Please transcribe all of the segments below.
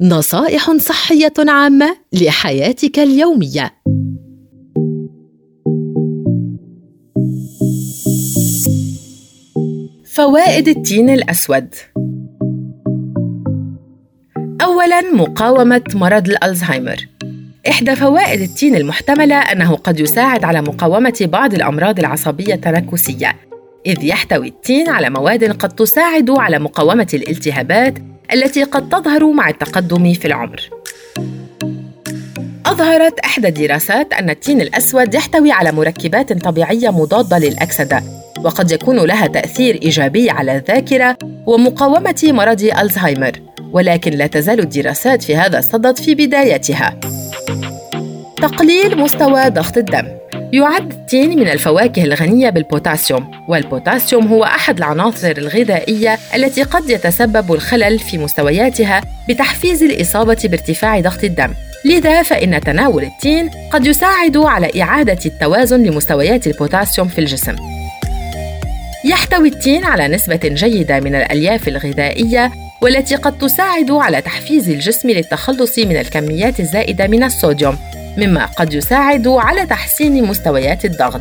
نصائح صحية عامة لحياتك اليومية. فوائد التين الأسود أولاً مقاومة مرض الألزهايمر إحدى فوائد التين المحتملة أنه قد يساعد على مقاومة بعض الأمراض العصبية التنكسية إذ يحتوي التين على مواد قد تساعد على مقاومة الالتهابات التي قد تظهر مع التقدم في العمر. أظهرت إحدى الدراسات أن التين الأسود يحتوي على مركبات طبيعية مضادة للأكسدة، وقد يكون لها تأثير إيجابي على الذاكرة ومقاومة مرض ألزهايمر، ولكن لا تزال الدراسات في هذا الصدد في بدايتها. تقليل مستوى ضغط الدم يعد التين من الفواكه الغنية بالبوتاسيوم والبوتاسيوم هو أحد العناصر الغذائية التي قد يتسبب الخلل في مستوياتها بتحفيز الإصابة بارتفاع ضغط الدم. لذا فإن تناول التين قد يساعد على إعادة التوازن لمستويات البوتاسيوم في الجسم. يحتوي التين على نسبة جيدة من الألياف الغذائية والتي قد تساعد على تحفيز الجسم للتخلص من الكميات الزائدة من الصوديوم. مما قد يساعد على تحسين مستويات الضغط.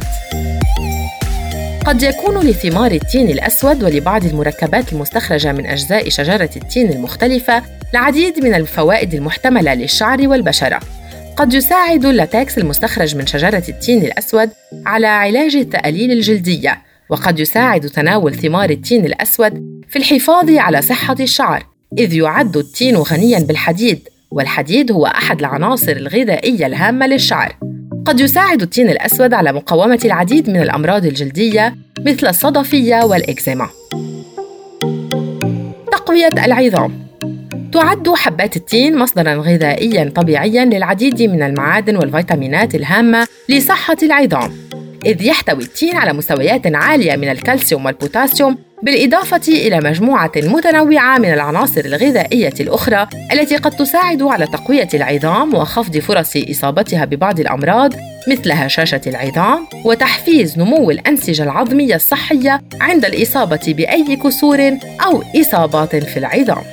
قد يكون لثمار التين الأسود ولبعض المركبات المستخرجة من أجزاء شجرة التين المختلفة العديد من الفوائد المحتملة للشعر والبشرة. قد يساعد اللاتكس المستخرج من شجرة التين الأسود على علاج التأليل الجلدية وقد يساعد تناول ثمار التين الأسود في الحفاظ على صحة الشعر إذ يعد التين غنياً بالحديد. والحديد هو أحد العناصر الغذائية الهامة للشعر. قد يساعد التين الأسود على مقاومة العديد من الأمراض الجلدية مثل الصدفية والإكزيما. تقوية العظام. تعد حبات التين مصدرا غذائيا طبيعيا للعديد من المعادن والفيتامينات الهامة لصحة العظام إذ يحتوي التين على مستويات عالية من الكالسيوم والبوتاسيوم بالإضافة إلى مجموعة متنوعة من العناصر الغذائية الأخرى التي قد تساعد على تقوية العظام وخفض فرص إصابتها ببعض الأمراض مثل هشاشة العظام وتحفيز نمو الأنسجة العظمية الصحية عند الإصابة بأي كسور أو إصابات في العظام.